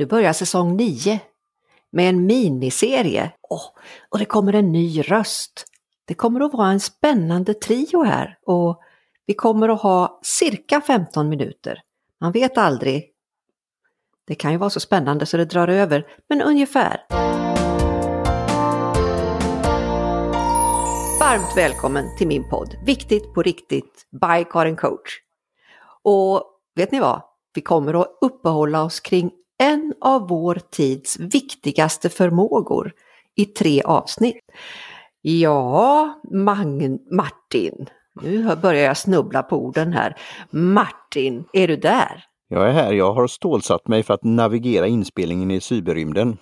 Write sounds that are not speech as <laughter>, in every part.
Nu börjar säsong 9 med en miniserie. Oh, och det kommer en ny röst. Det kommer att vara en spännande trio här och vi kommer att ha cirka 15 minuter. Man vet aldrig. Det kan ju vara så spännande så det drar över, men ungefär. Varmt välkommen till min podd Viktigt på riktigt by Karin Coach. Och vet ni vad? Vi kommer att uppehålla oss kring en av vår tids viktigaste förmågor i tre avsnitt. Ja, Magn Martin, nu börjar jag snubbla på orden här. Martin, är du där? Jag är här, jag har stålsatt mig för att navigera inspelningen i cyberrymden.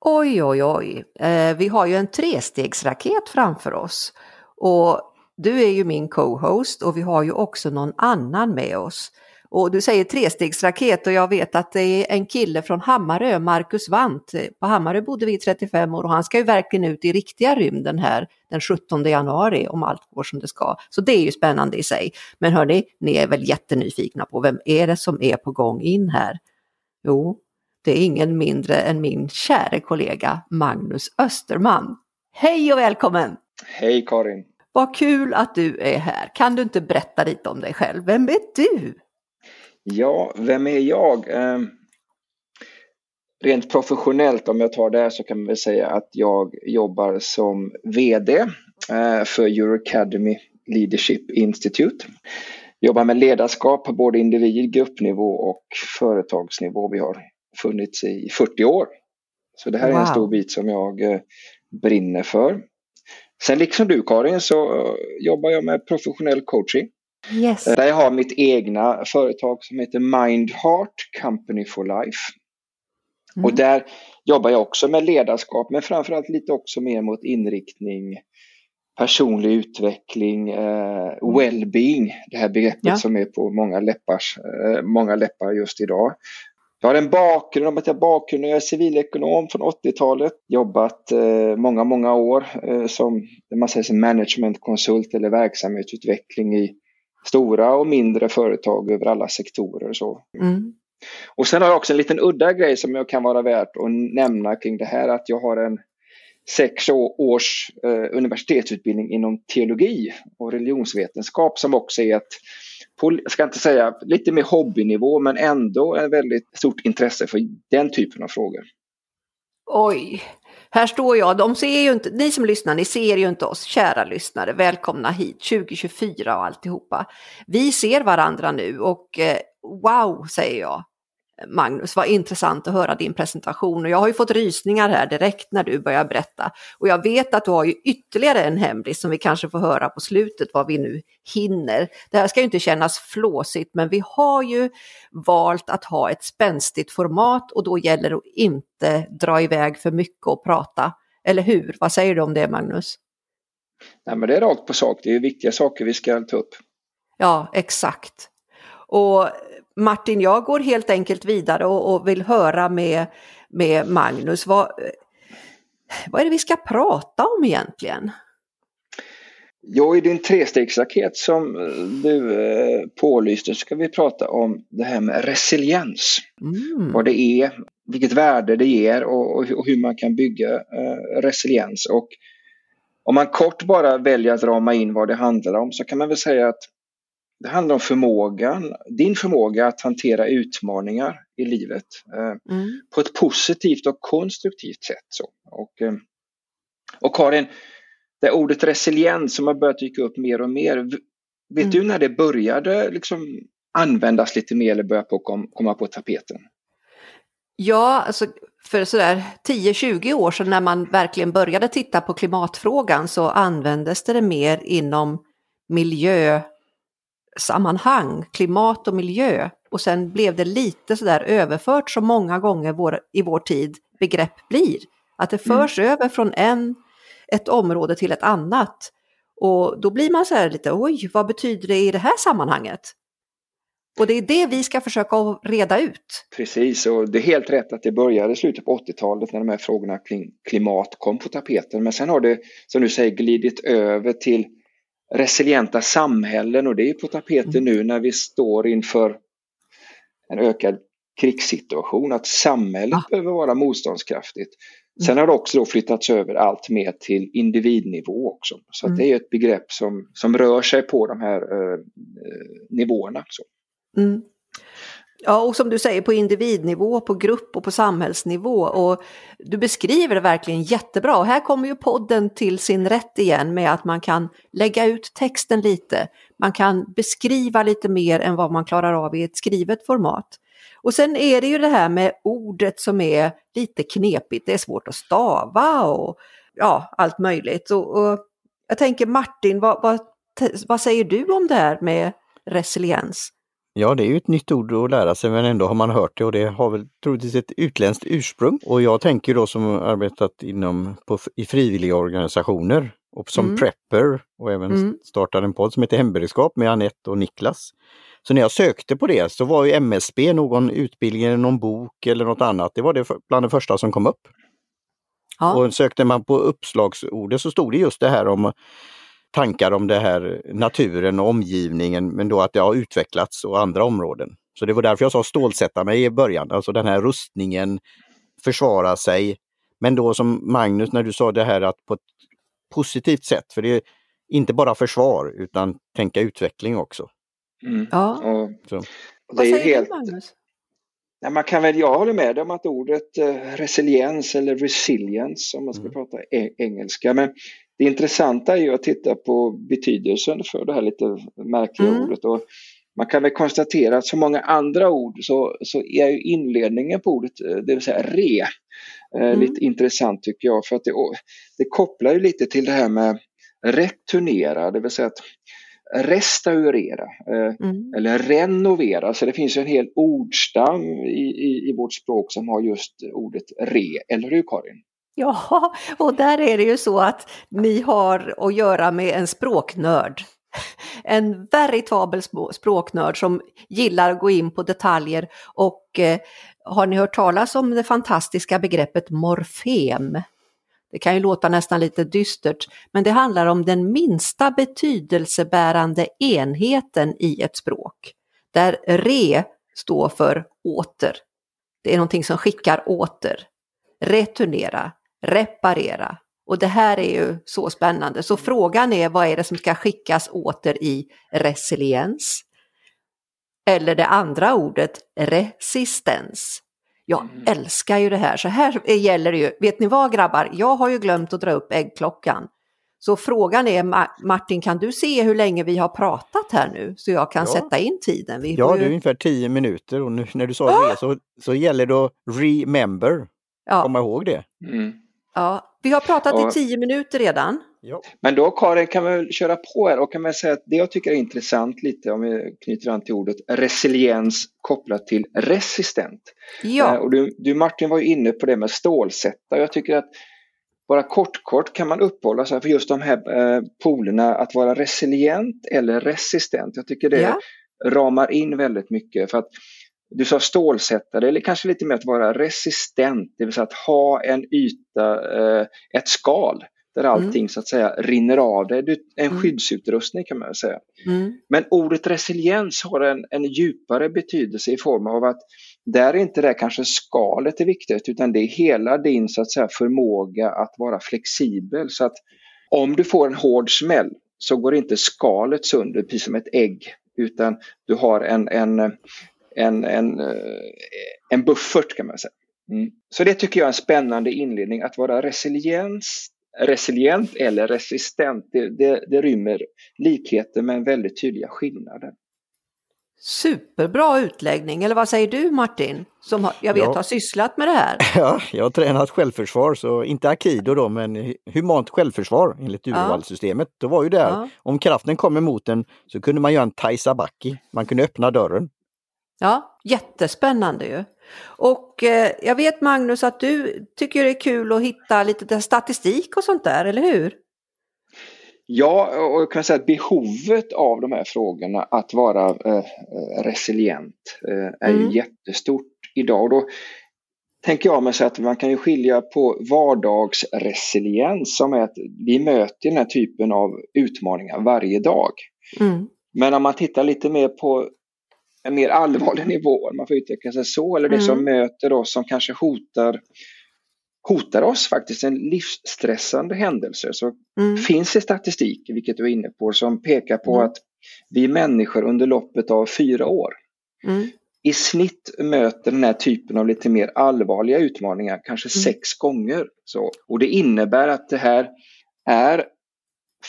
Oj, oj, oj. Eh, vi har ju en trestegsraket framför oss. Och du är ju min co-host och vi har ju också någon annan med oss. Och du säger trestegsraket och jag vet att det är en kille från Hammarö, Marcus Wandt. På Hammarö bodde vi i 35 år och han ska ju verkligen ut i riktiga rymden här den 17 januari om allt går som det ska. Så det är ju spännande i sig. Men hörni, ni är väl jättenyfikna på vem är det som är på gång in här? Jo, det är ingen mindre än min käre kollega Magnus Österman. Hej och välkommen! Hej Karin! Vad kul att du är här. Kan du inte berätta lite om dig själv? Vem är du? Ja, vem är jag? Eh, rent professionellt om jag tar det så kan man väl säga att jag jobbar som VD eh, för Eurocademy Leadership Institute. Jobbar med ledarskap på både individ, gruppnivå och företagsnivå. Vi har funnits i 40 år. Så det här wow. är en stor bit som jag eh, brinner för. Sen liksom du Karin så jobbar jag med professionell coaching. Yes. Där jag har mitt egna företag som heter Mindheart Company for Life. Mm. Och där jobbar jag också med ledarskap men framförallt lite också mer mot inriktning personlig utveckling, eh, well-being, det här begreppet ja. som är på många, läppars, eh, många läppar just idag. Jag har en bakgrund, om att jag bakgrund, jag är civilekonom från 80-talet, jobbat eh, många, många år eh, som man säger, som managementkonsult eller verksamhetsutveckling i stora och mindre företag över alla sektorer. Så. Mm. Och sen har jag också en liten udda grej som jag kan vara värt att nämna kring det här att jag har en sex års eh, universitetsutbildning inom teologi och religionsvetenskap som också är ett, på, jag ska inte säga lite mer hobbynivå men ändå ett väldigt stort intresse för den typen av frågor. Oj, här står jag, de ser ju inte, ni som lyssnar, ni ser ju inte oss, kära lyssnare, välkomna hit 2024 och alltihopa. Vi ser varandra nu och eh, wow säger jag. Magnus, vad intressant att höra din presentation och jag har ju fått rysningar här direkt när du börjar berätta. Och jag vet att du har ju ytterligare en hemlis som vi kanske får höra på slutet vad vi nu hinner. Det här ska ju inte kännas flåsigt men vi har ju valt att ha ett spänstigt format och då gäller det att inte dra iväg för mycket och prata. Eller hur? Vad säger du om det Magnus? Nej men det är rakt på sak, det är viktiga saker vi ska ta upp. Ja, exakt. Och Martin, jag går helt enkelt vidare och, och vill höra med, med Magnus. Vad, vad är det vi ska prata om egentligen? Ja, i din trestegsraket som du eh, pålyste ska vi prata om det här med resiliens. Mm. Vad det är, vilket värde det ger och, och, och hur man kan bygga eh, resiliens. Och om man kort bara väljer att rama in vad det handlar om så kan man väl säga att det handlar om förmågan, din förmåga att hantera utmaningar i livet eh, mm. på ett positivt och konstruktivt sätt. Så. Och, eh, och Karin, det ordet resiliens som har börjat dyka upp mer och mer. Vet mm. du när det började liksom användas lite mer eller börja på kom, komma på tapeten? Ja, alltså för sådär 10-20 år sedan när man verkligen började titta på klimatfrågan så användes det mer inom miljö sammanhang, klimat och miljö. Och sen blev det lite sådär överfört som många gånger vår, i vår tid begrepp blir. Att det mm. förs mm. över från en, ett område till ett annat. Och då blir man så här lite, oj, vad betyder det i det här sammanhanget? Och det är det vi ska försöka reda ut. Precis, och det är helt rätt att det började i slutet på 80-talet när de här frågorna kring klimat kom på tapeten. Men sen har det, som du säger, glidit över till resilienta samhällen och det är på tapeten mm. nu när vi står inför en ökad krigssituation, att samhället ah. behöver vara motståndskraftigt. Sen har det också då flyttats över allt mer till individnivå också. Så mm. det är ett begrepp som, som rör sig på de här eh, nivåerna. Så. Mm. Ja, och som du säger på individnivå, på grupp och på samhällsnivå. Och du beskriver det verkligen jättebra. Och här kommer ju podden till sin rätt igen med att man kan lägga ut texten lite. Man kan beskriva lite mer än vad man klarar av i ett skrivet format. Och sen är det ju det här med ordet som är lite knepigt. Det är svårt att stava och ja, allt möjligt. Och, och jag tänker Martin, vad, vad, vad säger du om det här med resiliens? Ja, det är ju ett nytt ord att lära sig men ändå har man hört det och det har väl troligtvis ett utländskt ursprung. Och jag tänker då som arbetat inom, på, i frivilliga organisationer och som mm. prepper och även mm. startade en podd som heter Hemberedskap med Annette och Niklas. Så när jag sökte på det så var ju MSB någon utbildning någon bok eller något annat. Det var det bland det första som kom upp. Ja. Och sökte man på uppslagsordet så stod det just det här om tankar om det här naturen och omgivningen men då att det har utvecklats och andra områden. Så det var därför jag sa stålsätta mig i början, alltså den här rustningen, försvara sig. Men då som Magnus när du sa det här att på ett positivt sätt, för det är inte bara försvar utan tänka utveckling också. Mm. Ja. Och, så. Vad säger helt... du Magnus? Ja, man kan väl, jag håller med om att ordet eh, resiliens eller resilience om man ska mm. prata e engelska. Men det intressanta är ju att titta på betydelsen för det här lite märkliga mm. ordet. Och man kan väl konstatera att som många andra ord så, så är ju inledningen på ordet, eh, det vill säga re, eh, mm. lite intressant tycker jag. För att det, det kopplar ju lite till det här med returnera, det vill säga att restaurera eh, mm. eller renovera. Så det finns en hel ordstam i, i, i vårt språk som har just ordet re, eller hur Karin? Ja, och där är det ju så att ni har att göra med en språknörd. En veritabel språknörd som gillar att gå in på detaljer och eh, har ni hört talas om det fantastiska begreppet morfem? Det kan ju låta nästan lite dystert, men det handlar om den minsta betydelsebärande enheten i ett språk. Där re står för åter. Det är någonting som skickar åter. Returnera, reparera. Och det här är ju så spännande. Så frågan är vad är det som ska skickas åter i resiliens? Eller det andra ordet resistens. Jag mm. älskar ju det här. Så här gäller det ju. Vet ni vad grabbar? Jag har ju glömt att dra upp äggklockan. Så frågan är Martin, kan du se hur länge vi har pratat här nu? Så jag kan ja. sätta in tiden. Vi ja, ju... det är ungefär tio minuter och nu när du sa ah! det så, så gäller det att remember. Ja. Komma ihåg det. Mm. Ja, vi har pratat och, i tio minuter redan. Ja. Men då Karin kan vi köra på här och kan man säga att det jag tycker är intressant lite om vi knyter an till ordet resiliens kopplat till resistent. Ja. Eh, och du, du Martin var ju inne på det med stålsätta. Jag tycker att bara kort kort kan man uppehålla sig för just de här eh, polerna att vara resilient eller resistent. Jag tycker det ja. ramar in väldigt mycket för att du sa stålsättare eller kanske lite mer att vara resistent, det vill säga att ha en yta, eh, ett skal där mm. allting mm. så att säga rinner av dig. En mm. skyddsutrustning kan man säga. Mm. Men ordet resiliens har en, en djupare betydelse i form av att där är inte det kanske skalet är viktigt utan det är hela din så att säga förmåga att vara flexibel. Så att om du får en hård smäll så går inte skalet sönder precis som ett ägg utan du har en, en, en, en, eh, en buffert kan man säga. Mm. Så det tycker jag är en spännande inledning, att vara resiliens, resilient eller resistent. Det, det, det rymmer likheter men väldigt tydliga skillnader. Superbra utläggning, eller vad säger du Martin? Som har, jag vet ja. har sysslat med det här. <laughs> Ja, jag har tränat självförsvar, så inte akido då, men humant självförsvar enligt urvalssystemet. Ja. Då var ju det här, ja. om kraften kom emot en så kunde man göra en taisabaki, man kunde öppna dörren. Ja, jättespännande ju. Och eh, jag vet Magnus att du tycker det är kul att hitta lite statistik och sånt där, eller hur? Ja, och jag kan säga att behovet av de här frågorna att vara eh, resilient eh, är mm. ju jättestort idag. Då tänker jag mig så att man kan ju skilja på vardagsresiliens som är att vi möter den här typen av utmaningar varje dag. Mm. Men om man tittar lite mer på en mer allvarlig nivå, om man får uttrycka sig så, eller det mm. som möter oss som kanske hotar hotar oss faktiskt en livsstressande händelse så mm. finns det statistik, vilket du är inne på, som pekar på mm. att vi människor under loppet av fyra år mm. i snitt möter den här typen av lite mer allvarliga utmaningar kanske mm. sex gånger. Så, och det innebär att det här är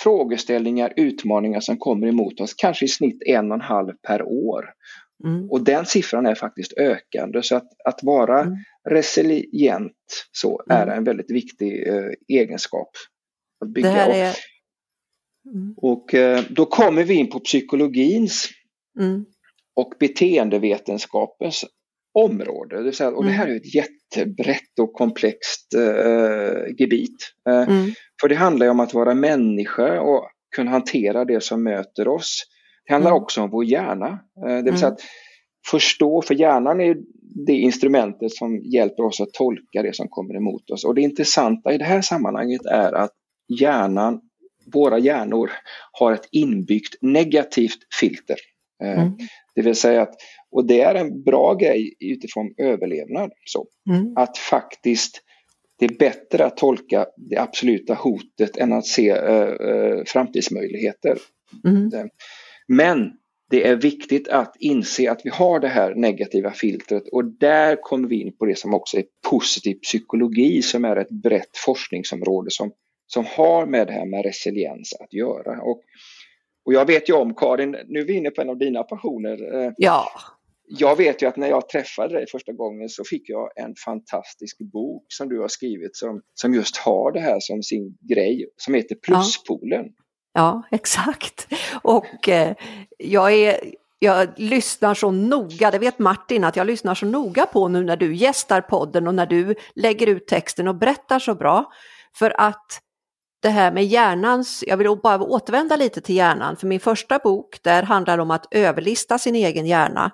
frågeställningar, utmaningar som kommer emot oss, kanske i snitt en och en halv per år. Mm. Och den siffran är faktiskt ökande så att, att vara mm. resilient så är mm. en väldigt viktig eh, egenskap att bygga. Det är... Mm. Och eh, då kommer vi in på psykologins mm. och beteendevetenskapens område. Det, vill säga, och det här är ett jättebrett och komplext eh, gebit. Eh, mm. För det handlar om att vara människa och kunna hantera det som möter oss. Det handlar mm. också om vår hjärna. Eh, det vill mm. säga att förstå, för hjärnan är det instrumentet som hjälper oss att tolka det som kommer emot oss. Och det intressanta i det här sammanhanget är att hjärnan, våra hjärnor har ett inbyggt negativt filter. Eh, mm. Det vill säga att, och det är en bra grej utifrån överlevnad, så, mm. att faktiskt det är bättre att tolka det absoluta hotet än att se uh, framtidsmöjligheter. Mm. Men det är viktigt att inse att vi har det här negativa filtret och där kommer vi in på det som också är positiv psykologi som är ett brett forskningsområde som, som har med det här med resiliens att göra. Och, och jag vet ju om Karin, nu är vi inne på en av dina passioner. Eh, ja. Jag vet ju att när jag träffade dig första gången så fick jag en fantastisk bok som du har skrivit som, som just har det här som sin grej som heter Pluspolen. Ja. Ja, exakt. Och eh, jag, är, jag lyssnar så noga, det vet Martin, att jag lyssnar så noga på nu när du gästar podden och när du lägger ut texten och berättar så bra. För att det här med hjärnans, jag vill bara återvända lite till hjärnan, för min första bok där handlar om att överlista sin egen hjärna.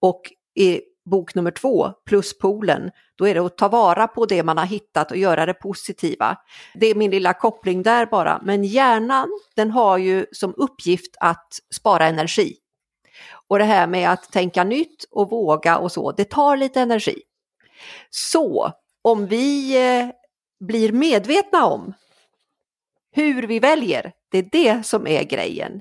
Och i bok nummer två, Pluspolen, då är det att ta vara på det man har hittat och göra det positiva. Det är min lilla koppling där bara, men hjärnan den har ju som uppgift att spara energi. Och det här med att tänka nytt och våga och så, det tar lite energi. Så om vi eh, blir medvetna om hur vi väljer, det är det som är grejen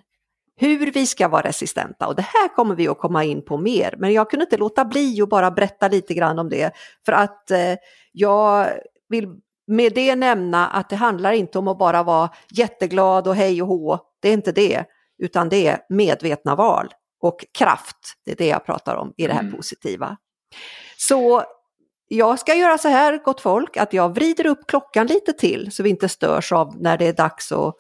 hur vi ska vara resistenta och det här kommer vi att komma in på mer. Men jag kunde inte låta bli att bara berätta lite grann om det för att eh, jag vill med det nämna att det handlar inte om att bara vara jätteglad och hej och hå. Det är inte det, utan det är medvetna val och kraft. Det är det jag pratar om i det här mm. positiva. Så jag ska göra så här, gott folk, att jag vrider upp klockan lite till så vi inte störs av när det är dags att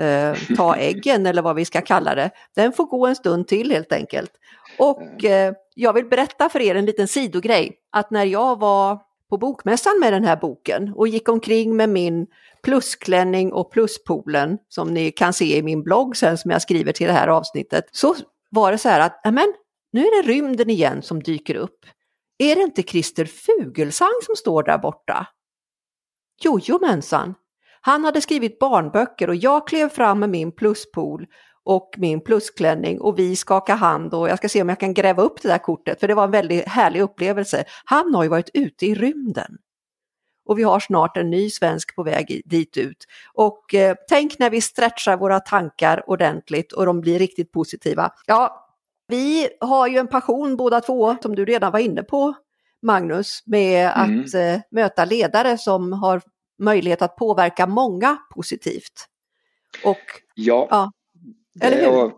eh, ta <laughs> äggen eller vad vi ska kalla det. Den får gå en stund till helt enkelt. Och eh, jag vill berätta för er en liten sidogrej, att när jag var på bokmässan med den här boken och gick omkring med min plusklänning och pluspoolen som ni kan se i min blogg sen som jag skriver till det här avsnittet, så var det så här att, men nu är det rymden igen som dyker upp. Är det inte Christer Fugelsang som står där borta? Jojomensan, han hade skrivit barnböcker och jag klev fram med min pluspool och min plusklänning och vi skakade hand och jag ska se om jag kan gräva upp det där kortet för det var en väldigt härlig upplevelse. Han har ju varit ute i rymden. Och vi har snart en ny svensk på väg dit ut. Och eh, tänk när vi stretchar våra tankar ordentligt och de blir riktigt positiva. Ja, vi har ju en passion båda två, som du redan var inne på, Magnus, med mm. att eh, möta ledare som har möjlighet att påverka många positivt. Och, ja, ja eller hur? Och,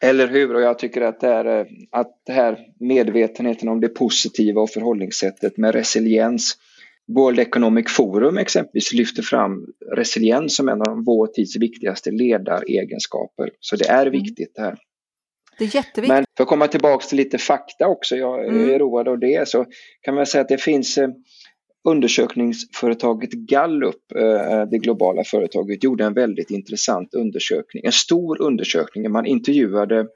eller hur? Och jag tycker att det, är, att det här medvetenheten om det positiva och förhållningssättet med resiliens. World Economic Forum exempelvis lyfter fram resiliens som en av vår tids viktigaste ledaregenskaper. Så det är mm. viktigt det här. Det är jätteviktigt. Men för att komma tillbaka till lite fakta också, jag är mm. road av det, så kan man säga att det finns eh, undersökningsföretaget Gallup, eh, det globala företaget, gjorde en väldigt intressant undersökning, en stor undersökning. Man intervjuade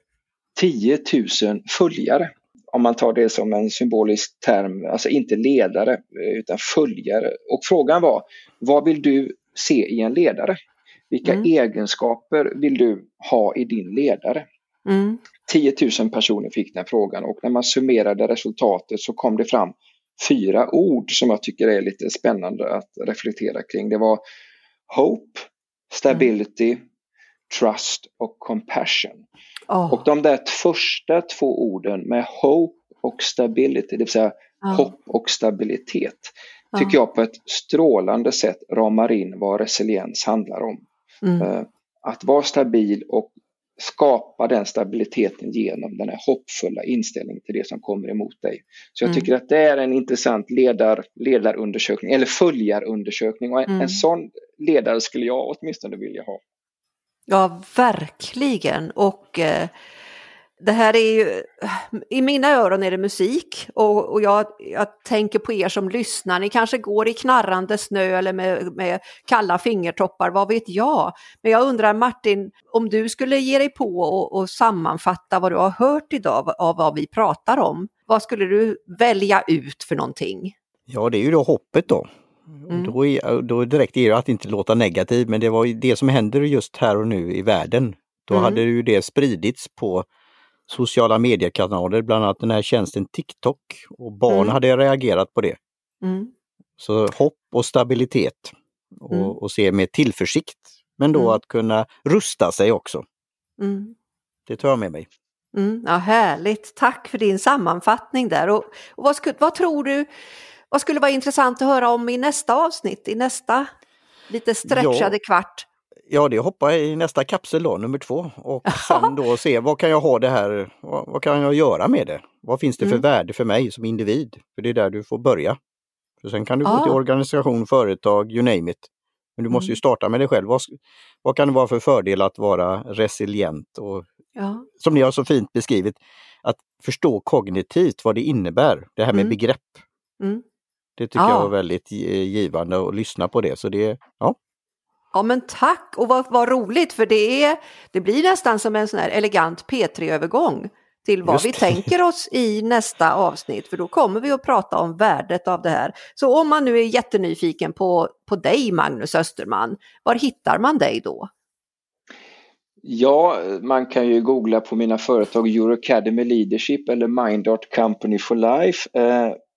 10 000 följare, om man tar det som en symbolisk term, alltså inte ledare eh, utan följare. Och frågan var, vad vill du se i en ledare? Vilka mm. egenskaper vill du ha i din ledare? Mm. 10 000 personer fick den frågan och när man summerade resultatet så kom det fram fyra ord som jag tycker är lite spännande att reflektera kring. Det var Hope, Stability, mm. Trust och Compassion. Oh. Och de där första två orden med Hope och Stability, det vill säga oh. hopp och stabilitet, tycker jag på ett strålande sätt ramar in vad resiliens handlar om. Mm. Uh, att vara stabil och skapa den stabiliteten genom den här hoppfulla inställningen till det som kommer emot dig. Så jag mm. tycker att det är en intressant ledar, ledarundersökning eller följarundersökning och en, mm. en sån ledare skulle jag åtminstone vilja ha. Ja, verkligen. Och eh, det här är ju, i mina öron är det musik och, och jag, jag, tänker på er som lyssnar, ni kanske går i knarrande snö eller med, med, kalla fingertoppar, vad vet jag. Men jag undrar Martin, om du skulle ge dig på och, och sammanfatta vad du har hört idag av vad vi pratar om, vad skulle du välja ut för någonting? Ja, det är ju då hoppet då. Mm. Då, är, då direkt är det att inte låta negativ, men det var det som händer just här och nu i världen. Då mm. hade ju det spridits på sociala mediekanaler, bland annat den här tjänsten TikTok och barn mm. hade reagerat på det. Mm. Så hopp och stabilitet och, mm. och, se med tillförsikt. Men då mm. att kunna rusta sig också. Mm. Det tar jag med mig. Mm, ja, härligt, tack för din sammanfattning där. Och, och vad, skulle, vad tror du, vad skulle vara intressant att höra om i nästa avsnitt, i nästa lite stretchade ja. kvart? Ja, det hoppar i nästa kapsel då, nummer två. Och sen då se vad kan jag ha det här, vad, vad kan jag göra med det? Vad finns det för mm. värde för mig som individ? För det är där du får börja. För sen kan du ah. gå till organisation, företag, you name it. Men du måste ju mm. starta med dig själv. Vad, vad kan det vara för fördel att vara resilient? Och, ja. Som ni har så fint beskrivit, att förstå kognitivt vad det innebär, det här med mm. begrepp. Mm. Det tycker ja. jag var väldigt givande att lyssna på det. Så det, ja, Ja men tack och vad, vad roligt för det, är, det blir nästan som en sån här elegant P3-övergång till vad Just. vi tänker oss i nästa avsnitt för då kommer vi att prata om värdet av det här. Så om man nu är jättenyfiken på, på dig Magnus Österman, var hittar man dig då? Ja, man kan ju googla på mina företag Eurocademy Leadership eller Mindart Company for Life.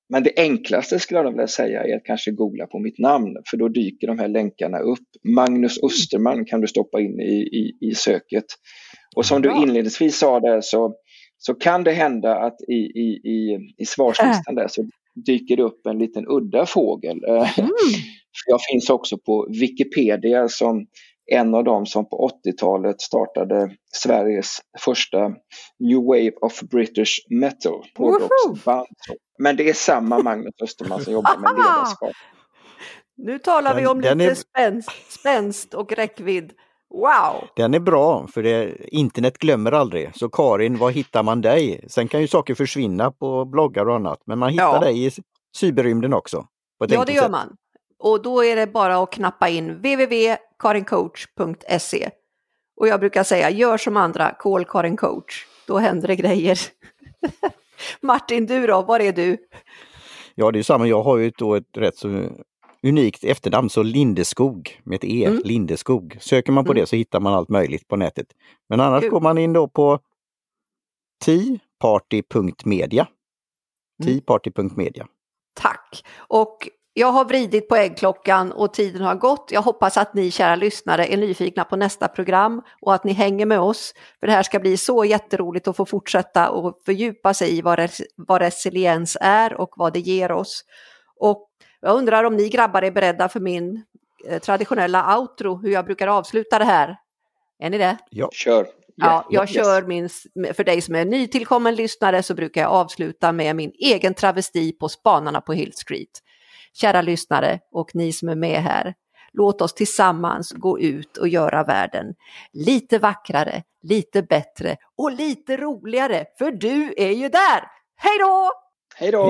Men det enklaste skulle jag vilja säga är att kanske googla på mitt namn för då dyker de här länkarna upp. Magnus Österman kan du stoppa in i, i, i söket. Och som du inledningsvis sa där så, så kan det hända att i, i, i, i svarslistan där så dyker det upp en liten udda fågel. Mm. <laughs> Jag finns också på Wikipedia som en av dem som på 80-talet startade Sveriges första New Wave of British Metal hårdrocksband. Men det är samma Magnus Österman som jobbar med <laughs> ledarskap. Nu talar vi om den lite är... spänst, spänst och räckvidd. Wow! Den är bra, för det, internet glömmer aldrig. Så Karin, var hittar man dig? Sen kan ju saker försvinna på bloggar och annat, men man hittar ja. dig i cyberrymden också. ja, det gör sätt. man. Och då är det bara att knappa in www.karincoach.se. Och jag brukar säga, gör som andra, call Karin coach. Då händer det grejer. <laughs> Martin, du då, var är du? Ja, det är samma. Jag har ju då ett rätt så unikt efternamn, så Lindeskog med ett E, mm. Lindeskog. Söker man på mm. det så hittar man allt möjligt på nätet. Men annars Kul. går man in då på teaparty.media. Mm. Teaparty.media. Tack! Och jag har vridit på äggklockan och tiden har gått. Jag hoppas att ni kära lyssnare är nyfikna på nästa program och att ni hänger med oss. För det här ska bli så jätteroligt att få fortsätta och fördjupa sig i vad, res vad resiliens är och vad det ger oss. Och jag undrar om ni grabbar är beredda för min eh, traditionella outro, hur jag brukar avsluta det här. Är ni det? Ja, kör. Ja, jag yes. kör min, för dig som är nytillkommen lyssnare så brukar jag avsluta med min egen travesti på Spanarna på Hill Street kära lyssnare och ni som är med här. Låt oss tillsammans gå ut och göra världen lite vackrare, lite bättre och lite roligare, för du är ju där! Hej då! Hej då!